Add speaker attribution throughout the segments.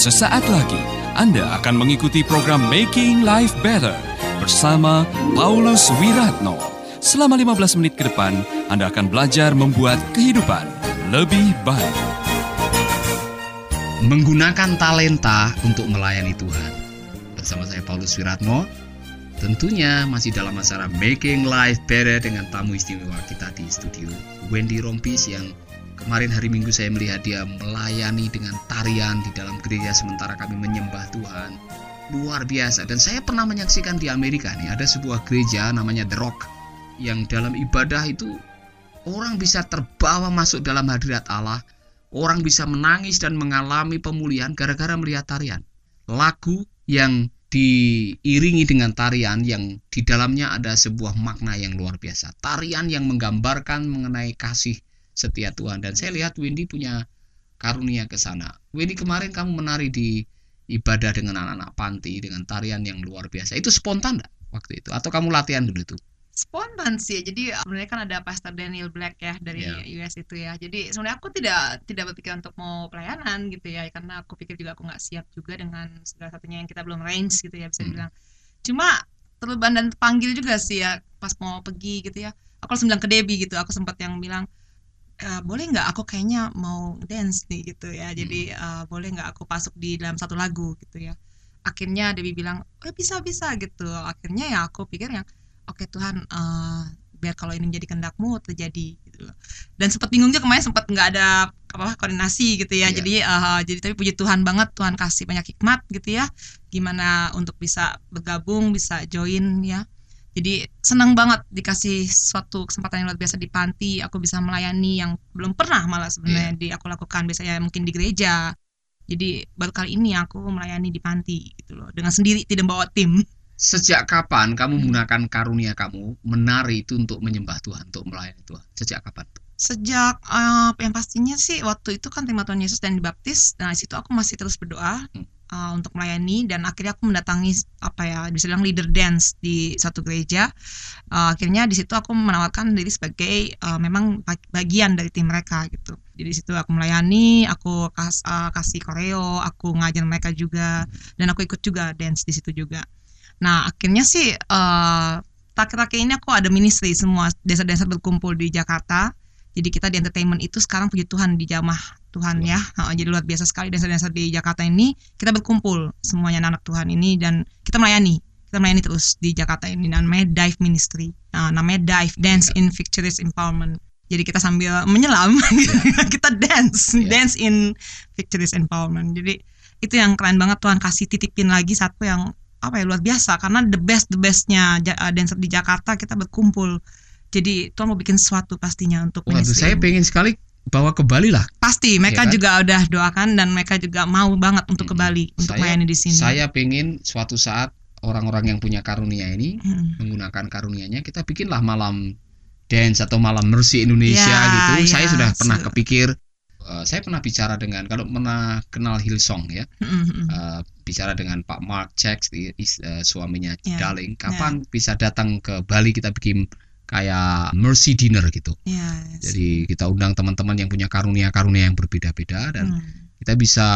Speaker 1: Sesaat lagi Anda akan mengikuti program Making Life Better bersama Paulus Wiratno. Selama 15 menit ke depan, Anda akan belajar membuat kehidupan lebih baik.
Speaker 2: Menggunakan talenta untuk melayani Tuhan. Bersama saya Paulus Wiratno, tentunya masih dalam acara Making Life Better dengan tamu istimewa kita di studio, Wendy Rompis yang Kemarin hari Minggu saya melihat dia melayani dengan tarian di dalam gereja sementara kami menyembah Tuhan. Luar biasa dan saya pernah menyaksikan di Amerika nih ada sebuah gereja namanya The Rock yang dalam ibadah itu orang bisa terbawa masuk dalam hadirat Allah. Orang bisa menangis dan mengalami pemulihan gara-gara melihat tarian. Lagu yang diiringi dengan tarian yang di dalamnya ada sebuah makna yang luar biasa. Tarian yang menggambarkan mengenai kasih setia Tuhan dan saya lihat Windy punya karunia ke sana. Windy kemarin kamu menari di ibadah dengan anak-anak panti dengan tarian yang luar biasa. Itu spontan gak waktu itu atau kamu latihan dulu itu?
Speaker 3: Spontan sih. Jadi sebenarnya kan ada Pastor Daniel Black ya dari yeah. US itu ya. Jadi sebenarnya aku tidak tidak berpikir untuk mau pelayanan gitu ya karena aku pikir juga aku nggak siap juga dengan segala satunya yang kita belum range gitu ya bisa hmm. bilang. Cuma terleban dan panggil juga sih ya pas mau pergi gitu ya. Aku langsung bilang ke Debbie gitu. Aku sempat yang bilang uh, boleh nggak aku kayaknya mau dance nih gitu ya. Jadi uh, boleh nggak aku masuk di dalam satu lagu gitu ya. Akhirnya Debbie bilang oh bisa bisa gitu. Akhirnya ya aku pikir yang oke okay, Tuhan uh, biar kalau ini menjadi kehendakmu terjadi gitu dan sempat bingung juga kemarin sempat nggak ada apa koordinasi gitu ya. Yeah. jadi uh, jadi tapi puji Tuhan banget Tuhan kasih banyak hikmat gitu ya. Gimana untuk bisa bergabung bisa join ya jadi senang banget dikasih suatu kesempatan yang luar biasa di panti aku bisa melayani yang belum pernah malah sebenarnya yeah. di aku lakukan. Biasanya mungkin di gereja. Jadi baru kali ini aku melayani di panti gitu loh. Dengan sendiri tidak bawa tim.
Speaker 2: Sejak kapan kamu hmm. menggunakan karunia kamu menari itu untuk menyembah Tuhan untuk melayani Tuhan? Sejak kapan
Speaker 3: sejak uh, yang pastinya sih waktu itu kan terima Tuhan Yesus dan dibaptis. Nah situ aku masih terus berdoa. Hmm uh, untuk melayani dan akhirnya aku mendatangi apa ya bisa bilang leader dance di satu gereja. Uh, akhirnya di situ aku menawarkan diri sebagai uh, memang bagian dari tim mereka gitu. Jadi situ aku melayani aku kas, uh, kasih koreo aku ngajar mereka juga dan aku ikut juga dance di situ juga. Nah akhirnya sih uh, terakhir-terakhir ini aku ada ministry semua desa-desa berkumpul di Jakarta. Jadi kita di entertainment itu sekarang puji Tuhan di jamah Tuhan ya. Nah, jadi luar biasa sekali desa-desa di Jakarta ini kita berkumpul semuanya anak, -anak Tuhan ini dan kita melayani. Kita melayani terus di Jakarta ini namanya Dive Ministry. Nah, namanya Dive Dance in Victorious Empowerment. Jadi kita sambil menyelam yeah. kita dance, yeah. dance in Victorious Empowerment. Jadi itu yang keren banget Tuhan kasih titipin lagi satu yang apa ya luar biasa karena the best the bestnya dancer di Jakarta kita berkumpul jadi Tuhan mau bikin sesuatu pastinya untuk
Speaker 2: Waduh, saya pengen sekali bawa ke Bali lah.
Speaker 3: Pasti, mereka ya kan? juga udah doakan dan mereka juga mau banget untuk ke Bali hmm. untuk melayani di sini.
Speaker 2: Saya pengen suatu saat orang-orang yang punya karunia ini hmm. menggunakan karunianya kita bikinlah malam dance atau malam mercy Indonesia ya, gitu. Ya, saya sudah pernah kepikir uh, saya pernah bicara dengan kalau pernah kenal Hillsong ya mm-hmm. uh, bicara dengan Pak Mark Checks uh, suaminya yeah. Darling kapan yeah. bisa datang ke Bali kita bikin kayak mercy dinner gitu. Yes. Jadi kita undang teman-teman yang punya karunia-karunia yang berbeda-beda dan hmm. kita bisa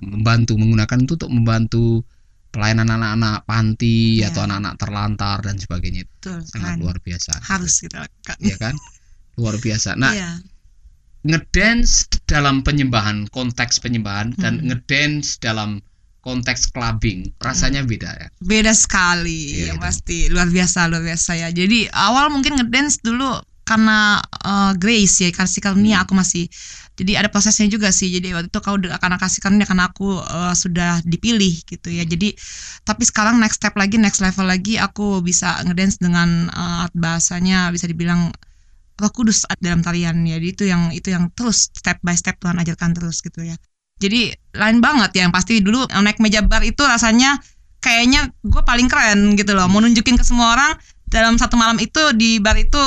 Speaker 2: membantu menggunakan itu untuk membantu pelayanan anak-anak panti yeah. atau anak-anak terlantar dan sebagainya. Betul, Sangat kan. luar biasa.
Speaker 3: Harus kita lakukan.
Speaker 2: Iya kan? Luar biasa. Nah, yeah. ngedance dalam penyembahan, konteks penyembahan hmm. dan ngedance dalam konteks clubbing. Rasanya hmm. beda ya.
Speaker 3: Beda sekali ya, pasti. Luar biasa luar biasa ya. Jadi awal mungkin ngedance dulu karena uh, grace ya kasih karunia hmm. aku masih. Jadi ada prosesnya juga sih. Jadi waktu itu kau akan kasih karunia karena aku uh, sudah dipilih gitu ya. Jadi tapi sekarang next step lagi next level lagi aku bisa ngedance dengan uh, bahasanya bisa dibilang Roh Kudus dalam tarian ya. Jadi itu yang itu yang terus step by step Tuhan ajarkan terus gitu ya jadi lain banget ya. Yang pasti dulu naik meja bar itu rasanya kayaknya gue paling keren gitu loh. Mau nunjukin ke semua orang dalam satu malam itu di bar itu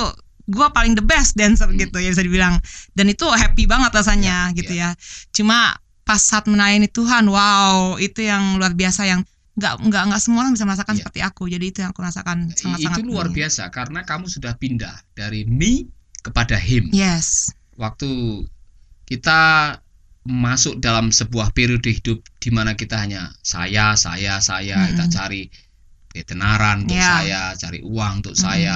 Speaker 3: gue paling the best dancer hmm. gitu ya bisa dibilang. Dan itu happy banget rasanya yeah, gitu yeah. ya. Cuma pas saat melayani Tuhan wow itu yang luar biasa yang nggak nggak nggak semua orang bisa merasakan yeah. seperti aku. Jadi itu yang aku rasakan sangat sangat
Speaker 2: itu luar biasa karena kamu sudah pindah dari me kepada him.
Speaker 3: Yes.
Speaker 2: Waktu kita masuk dalam sebuah periode hidup di mana kita hanya saya, saya, saya,
Speaker 3: Mm-mm.
Speaker 2: kita cari ketenaran untuk
Speaker 3: Ya.
Speaker 2: saya, cari uang untuk
Speaker 3: Mm-mm.
Speaker 2: saya,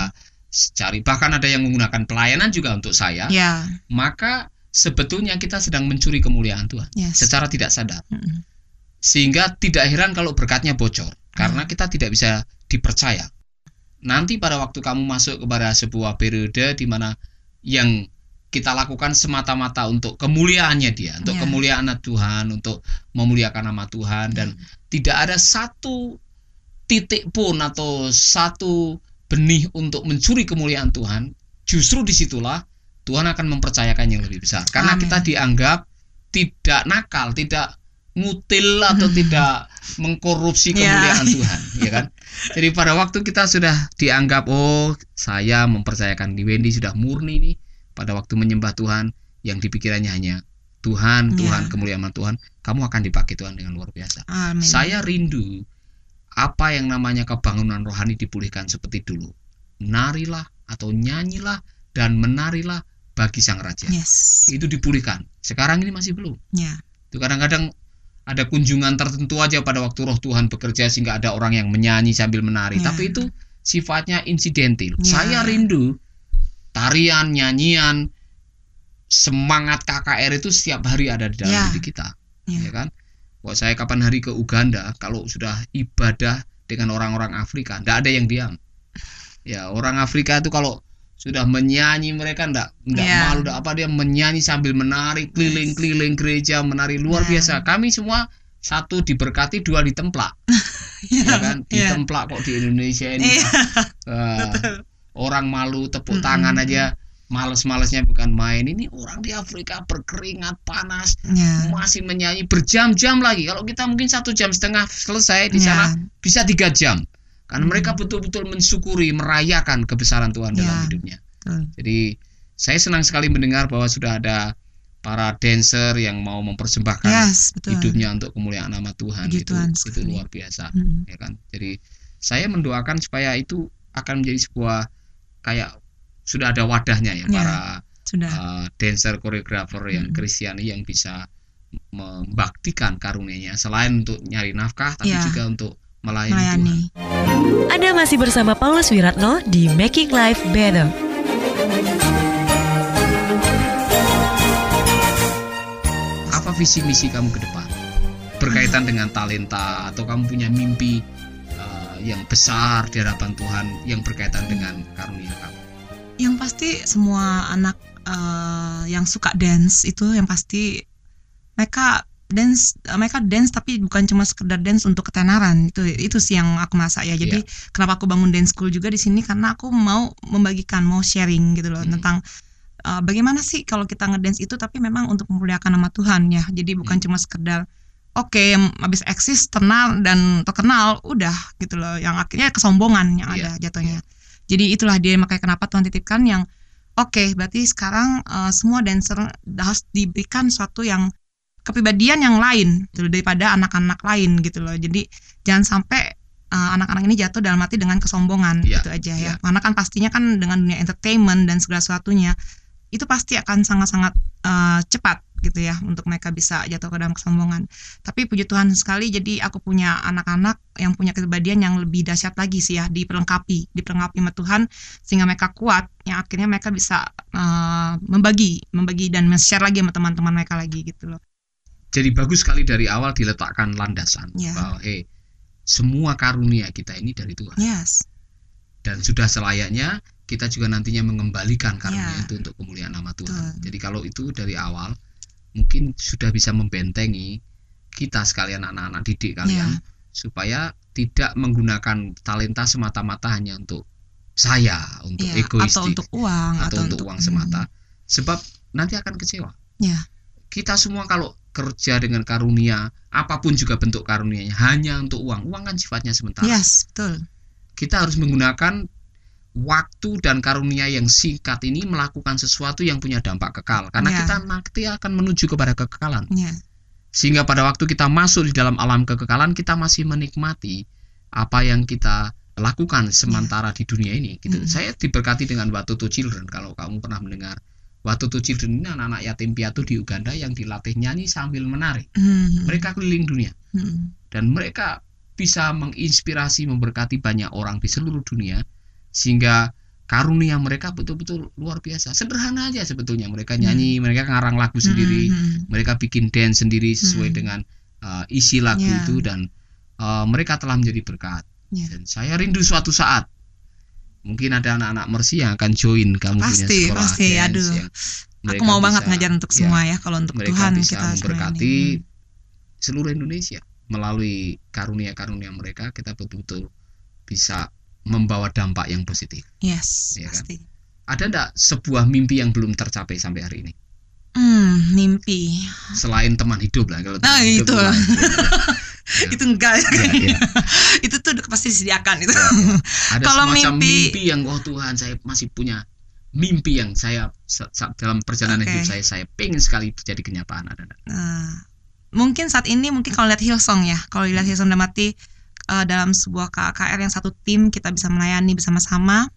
Speaker 2: cari bahkan ada yang menggunakan pelayanan juga untuk saya,
Speaker 3: Ya,
Speaker 2: maka sebetulnya kita sedang mencuri kemuliaan Tuhan
Speaker 3: yes.
Speaker 2: secara tidak sadar.
Speaker 3: Mm-mm.
Speaker 2: Sehingga tidak heran kalau berkatnya bocor karena
Speaker 3: Hmm.
Speaker 2: kita tidak bisa dipercaya. Nanti pada waktu kamu masuk kepada sebuah periode di mana yang kita lakukan semata-mata untuk kemuliaannya dia, untuk
Speaker 3: Ya.
Speaker 2: kemuliaan Tuhan, untuk memuliakan nama Tuhan dan tidak ada satu titik pun atau satu benih untuk mencuri kemuliaan Tuhan, justru di situlah Tuhan akan mempercayakan yang lebih besar. Karena
Speaker 3: Amin.
Speaker 2: kita dianggap tidak nakal, tidak ngutil atau tidak mengkorupsi
Speaker 3: Ya.
Speaker 2: kemuliaan Tuhan, ya kan? Jadi pada waktu kita sudah dianggap, oh saya mempercayakan di Wendy sudah murni nih, pada waktu menyembah Tuhan yang dipikirannya hanya Tuhan, Tuhan,
Speaker 3: Ya.
Speaker 2: kemuliaan Tuhan, kamu akan dipakai Tuhan dengan luar biasa.
Speaker 3: Amin.
Speaker 2: Saya rindu apa yang namanya kebangunan rohani dipulihkan seperti dulu. Narilah atau nyanyilah dan menarilah bagi Sang Raja.
Speaker 3: Yes.
Speaker 2: Itu dipulihkan. Sekarang ini masih belum.
Speaker 3: Ya.
Speaker 2: Itu kadang-kadang ada kunjungan tertentu aja pada waktu roh Tuhan bekerja sehingga ada orang yang menyanyi sambil menari.
Speaker 3: Ya.
Speaker 2: Tapi itu sifatnya insidental.
Speaker 3: Ya.
Speaker 2: Saya rindu tarian, nyanyian, semangat KKR itu setiap hari ada di dalam
Speaker 3: Ya.
Speaker 2: diri kita
Speaker 3: Ya.
Speaker 2: ya kan? Wah saya kapan hari ke Uganda kalau sudah ibadah dengan orang-orang Afrika, tidak ada yang diam. Ya orang Afrika itu kalau sudah menyanyi mereka ndak ndak
Speaker 3: Ya.
Speaker 2: malu ndak apa dia menyanyi sambil menari keliling-keliling gereja menari luar
Speaker 3: Ya.
Speaker 2: biasa. Kami semua satu diberkati dua ditemplak ya kan
Speaker 3: Ya.
Speaker 2: ditemplak kok di Indonesia ini
Speaker 3: Iya.
Speaker 2: Wah, orang malu tepuk
Speaker 3: Mm-mm.
Speaker 2: tangan aja males-malesnya bukan main ini orang di Afrika berkeringat panas
Speaker 3: Ya.
Speaker 2: masih menyanyi berjam-jam lagi. Kalau kita mungkin satu jam setengah selesai di
Speaker 3: Ya.
Speaker 2: sana bisa tiga jam. Karena
Speaker 3: Hmm.
Speaker 2: mereka betul-betul mensyukuri, merayakan kebesaran Tuhan dalam
Speaker 3: Ya.
Speaker 2: hidupnya.
Speaker 3: Betul.
Speaker 2: Jadi saya senang sekali mendengar bahwa sudah ada para dancer yang mau mempersembahkan
Speaker 3: Yes, betul.
Speaker 2: hidupnya untuk kemuliaan nama Tuhan.
Speaker 3: Puji
Speaker 2: itu
Speaker 3: Tuhan
Speaker 2: itu luar biasa,
Speaker 3: Mm.
Speaker 2: ya kan. Jadi saya mendoakan supaya itu akan menjadi sebuah kayak sudah ada wadahnya ya,
Speaker 3: Ya.
Speaker 2: para
Speaker 3: Sudah.
Speaker 2: uh, dancer koreografer yang. Kristiani yang bisa membaktikan karunia-Nya selain untuk nyari nafkah tapi
Speaker 3: Ya.
Speaker 2: juga untuk melayani,
Speaker 3: melayani.
Speaker 2: Tuhan.
Speaker 4: Anda masih bersama Paulus Wiratno di Making Life Better.
Speaker 2: Apa visi misi kamu ke depan? Berkaitan dengan talenta atau kamu punya mimpi yang besar di hadapan Tuhan yang berkaitan dengan karunia kamu.
Speaker 3: Yang pasti semua anak eh, yang suka dance itu yang pasti mereka dance eh, mereka dance tapi bukan cuma sekedar dance untuk ketenaran itu itu sih yang aku merasa ya jadi kenapa aku bangun dance school juga di sini karena aku mau membagikan mau sharing gitu loh
Speaker 2: Hmm.
Speaker 3: tentang eh, bagaimana sih kalau kita ngedance itu tapi memang untuk memuliakan nama Tuhan ya jadi bukan
Speaker 2: Hmm.
Speaker 3: cuma sekedar oke habis eksis terkenal dan terkenal udah gitu loh. Yang akhirnya kesombongan yang
Speaker 2: Iya,
Speaker 3: ada jatuhnya. jadi itulah dia makanya kenapa Tuhan titipkan yang oke berarti sekarang eh, semua dancer harus diberikan suatu yang kepribadian yang lain gitu loh, daripada anak-anak lain gitu loh. Jadi jangan sampai eh, anak-anak ini jatuh dalam arti dengan kesombongan
Speaker 2: Iya,
Speaker 3: itu aja ya.
Speaker 2: iya.
Speaker 3: karena kan pastinya kan dengan dunia entertainment dan segala sesuatunya itu pasti akan sangat-sangat eh, cepat gitu ya untuk mereka bisa jatuh ke dalam kesombongan. Tapi puji Tuhan sekali jadi aku punya anak-anak yang punya kepribadian yang lebih dahsyat lagi sih ya diperlengkapi, diperlengkapi sama Tuhan sehingga mereka kuat yang akhirnya mereka bisa eh, membagi, membagi dan men-share lagi sama teman-teman mereka lagi gitu loh.
Speaker 2: Jadi bagus sekali dari awal diletakkan landasan
Speaker 3: Ya.
Speaker 2: bahwa hey, semua karunia kita ini dari Tuhan
Speaker 3: Yes.
Speaker 2: dan sudah selayaknya kita juga nantinya mengembalikan karunia
Speaker 3: Ya.
Speaker 2: itu untuk kemuliaan nama Tuhan.
Speaker 3: Betul.
Speaker 2: Jadi kalau itu dari awal mungkin sudah bisa membentengi kita sekalian anak-anak didik kalian
Speaker 3: Ya.
Speaker 2: supaya tidak menggunakan talenta semata-mata hanya untuk saya, untuk
Speaker 3: Iya,
Speaker 2: egoistik
Speaker 3: atau untuk uang
Speaker 2: atau untuk uang semata. Sebab nanti akan kecewa.
Speaker 3: Ya.
Speaker 2: Kita semua kalau kerja dengan karunia, apa pun juga bentuk karunianya, hanya untuk uang. Uang kan sifatnya sementara.
Speaker 3: Yes, betul.
Speaker 2: Kita harus menggunakan waktu dan karunia yang singkat ini melakukan sesuatu yang punya dampak kekal. Karena
Speaker 3: Ya.
Speaker 2: kita nanti akan menuju kepada kekekalan.
Speaker 3: Ya.
Speaker 2: Sehingga pada waktu kita masuk di dalam alam kekekalan, kita masih menikmati apa yang kita lakukan sementara di dunia ini. Gitu.
Speaker 3: Mm.
Speaker 2: Saya diberkati dengan What to Children. Kalau kamu pernah mendengar Waktu to Children ini anak-anak yatim piatu di Uganda yang dilatih nyanyi sambil menari.
Speaker 3: Hmm.
Speaker 2: Mereka keliling dunia
Speaker 3: Hmm.
Speaker 2: dan mereka bisa menginspirasi memberkati banyak orang di seluruh dunia sehingga karunia mereka betul-betul luar biasa. Sederhana aja sebetulnya mereka nyanyi, mereka ngarang lagu sendiri,
Speaker 3: Hmm.
Speaker 2: mereka bikin dance sendiri sesuai
Speaker 3: Hmm.
Speaker 2: dengan uh, isi lagu
Speaker 3: Ya.
Speaker 2: itu dan uh, mereka telah menjadi berkat.
Speaker 3: Ya.
Speaker 2: Dan saya rindu suatu saat mungkin ada anak-anak Mercy yang akan join kamu punya
Speaker 3: Pasti,
Speaker 2: sekolah
Speaker 3: pasti.
Speaker 2: dance
Speaker 3: Aduh.
Speaker 2: yang
Speaker 3: Aku
Speaker 2: mereka
Speaker 3: mau banget
Speaker 2: bisa-
Speaker 3: ngajar untuk
Speaker 2: ya,
Speaker 3: semua ya. Kalau untuk
Speaker 2: mereka
Speaker 3: Tuhan
Speaker 2: bisa
Speaker 3: kita
Speaker 2: memberkati seluruh Indonesia melalui karunia-karunia mereka kita betul-betul bisa membawa dampak yang positif.
Speaker 3: Yes,
Speaker 2: Iya kan?
Speaker 3: pasti.
Speaker 2: Ada enggak sebuah mimpi yang belum tercapai sampai hari ini?
Speaker 3: Hmm, mimpi.
Speaker 2: Selain teman hidup lah kalau
Speaker 3: Nah,
Speaker 2: teman hidup
Speaker 3: itu.
Speaker 2: lain. Ya.
Speaker 3: Itu enggak ya.
Speaker 2: Ya, ya.
Speaker 3: itu tuh udah pasti disediakan itu.
Speaker 2: Ya, ya. Ada
Speaker 3: Kalau
Speaker 2: semacam
Speaker 3: mimpi-
Speaker 2: mimpi yang oh Tuhan saya masih punya mimpi yang saya sa- sa- dalam perjalanan
Speaker 3: Oke.
Speaker 2: hidup saya saya pengen sekali jadi kenyataan ada?
Speaker 3: Nah, mungkin saat ini mungkin kalau lihat Hillsong ya, kalau lihat Hillsong dalam arti eh, dalam sebuah KKR yang satu tim kita bisa melayani bersama-sama,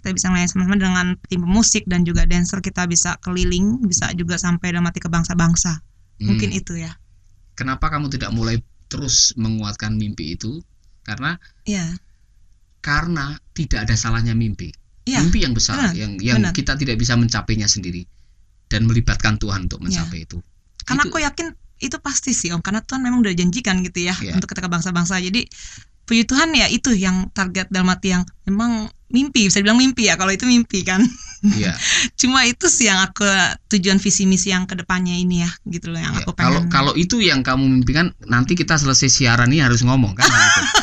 Speaker 3: kita bisa melayani sama-sama dengan tim pemusik dan juga dancer kita bisa keliling, bisa juga sampai dalam arti ke bangsa-bangsa. Mungkin
Speaker 2: Hmm.
Speaker 3: itu ya.
Speaker 2: Kenapa kamu tidak mulai terus menguatkan mimpi itu? Karena
Speaker 3: Iya.
Speaker 2: karena tidak ada salahnya mimpi.
Speaker 3: Iya.
Speaker 2: mimpi yang besar
Speaker 3: benar,
Speaker 2: yang yang
Speaker 3: benar.
Speaker 2: kita tidak bisa mencapainya sendiri dan melibatkan Tuhan untuk mencapai itu.
Speaker 3: Karena
Speaker 2: Itu-
Speaker 3: aku yakin itu pasti sih Om, karena Tuhan memang udah janjikan gitu ya
Speaker 2: Iya.
Speaker 3: untuk kita ke bangsa-bangsa. Jadi puji Tuhan ya itu yang target dalam arti yang memang mimpi, bisa dibilang mimpi ya kalau itu mimpi kan.
Speaker 2: Iya.
Speaker 3: Cuma itu sih yang aku tujuan visi misi yang ke depannya ini ya gitu loh yang
Speaker 2: Ya,
Speaker 3: aku
Speaker 2: Kalau
Speaker 3: pengen.
Speaker 2: kalau itu yang kamu mimpikan nanti kita selesai siaran ini harus ngomong kan gitu.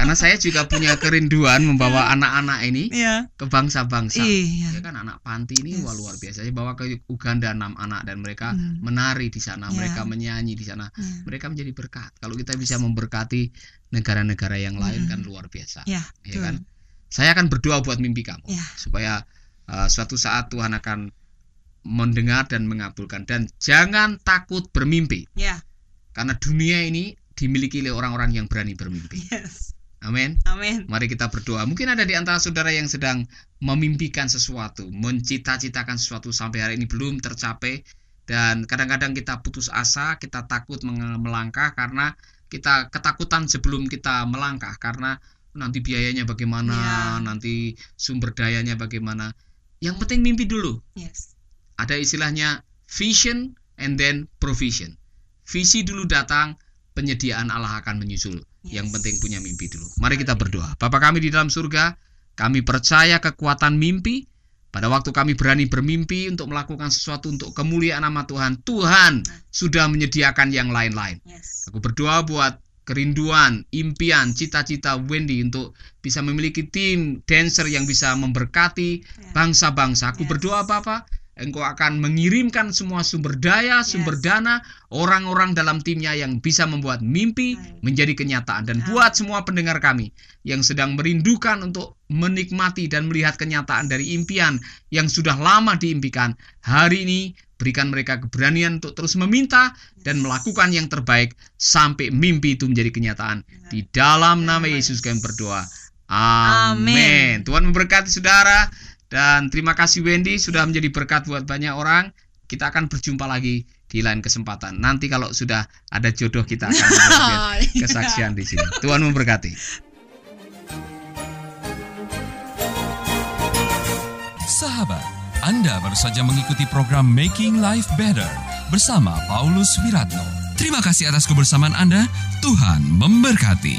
Speaker 2: Karena saya juga punya kerinduan membawa anak-anak ini
Speaker 3: Iya.
Speaker 2: ke bangsa-bangsa. Ya
Speaker 3: Iya.
Speaker 2: kan anak panti ini wah
Speaker 3: Yes.
Speaker 2: luar biasa. Saya bawa ke Uganda enam anak dan mereka
Speaker 3: Hmm.
Speaker 2: menari di sana,
Speaker 3: Ya.
Speaker 2: mereka menyanyi di sana.
Speaker 3: Iya.
Speaker 2: Mereka menjadi berkat. Kalau kita bisa memberkati negara-negara yang lain
Speaker 3: Hmm.
Speaker 2: kan luar biasa.
Speaker 3: Ya,
Speaker 2: Ya
Speaker 3: betul.
Speaker 2: kan? Saya akan berdoa buat mimpi kamu
Speaker 3: Ya.
Speaker 2: supaya uh, suatu saat Tuhan akan mendengar dan mengabulkan dan jangan takut bermimpi
Speaker 3: Ya.
Speaker 2: karena dunia ini dimiliki oleh orang-orang yang berani bermimpi.
Speaker 3: Yes.
Speaker 2: Amin.
Speaker 3: Amin.
Speaker 2: Mari kita berdoa. Mungkin ada di antara saudara yang sedang memimpikan sesuatu, mencita-citakan sesuatu sampai hari ini belum tercapai dan kadang-kadang kita putus asa, kita takut melangkah karena kita ketakutan sebelum kita melangkah karena nanti biayanya bagaimana,
Speaker 3: Ya.
Speaker 2: nanti sumber dayanya bagaimana. Yang penting mimpi dulu.
Speaker 3: Yes.
Speaker 2: Ada istilahnya vision and then provision. Visi dulu datang, penyediaan Allah akan menyusul. Yang penting punya mimpi dulu. Mari kita berdoa. Bapa kami di dalam surga, kami percaya kekuatan mimpi. Pada waktu kami berani bermimpi untuk melakukan sesuatu untuk kemuliaan nama Tuhan, Tuhan sudah menyediakan yang lain-lain.
Speaker 3: Yes.
Speaker 2: Aku berdoa buat kerinduan, impian, cita-cita Wendy untuk bisa memiliki tim dancer yang bisa memberkati
Speaker 3: Ya.
Speaker 2: bangsa-bangsa. Aku
Speaker 3: Yes.
Speaker 2: berdoa Bapak, Engkau akan mengirimkan semua sumber daya, sumber
Speaker 3: Yes.
Speaker 2: dana, orang-orang dalam timnya yang bisa membuat mimpi menjadi kenyataan. Dan buat semua pendengar kami yang sedang merindukan untuk menikmati dan melihat kenyataan dari impian yang sudah lama diimpikan, hari ini berikan mereka keberanian untuk terus meminta dan melakukan yang terbaik sampai mimpi itu menjadi kenyataan. Di dalam nama Yesus kami berdoa. Amin.
Speaker 3: Amin.
Speaker 2: Tuhan memberkati saudara dan terima kasih Wendy sudah menjadi berkat buat banyak orang. Kita akan berjumpa lagi di lain kesempatan. Nanti kalau sudah ada jodoh kita akan memberikan kesaksian di sini. Tuhan memberkati.
Speaker 1: Sahabat, Anda baru saja mengikuti program Making Life Better bersama Paulus Wiratno. Terima kasih atas kebersamaan Anda. Tuhan memberkati.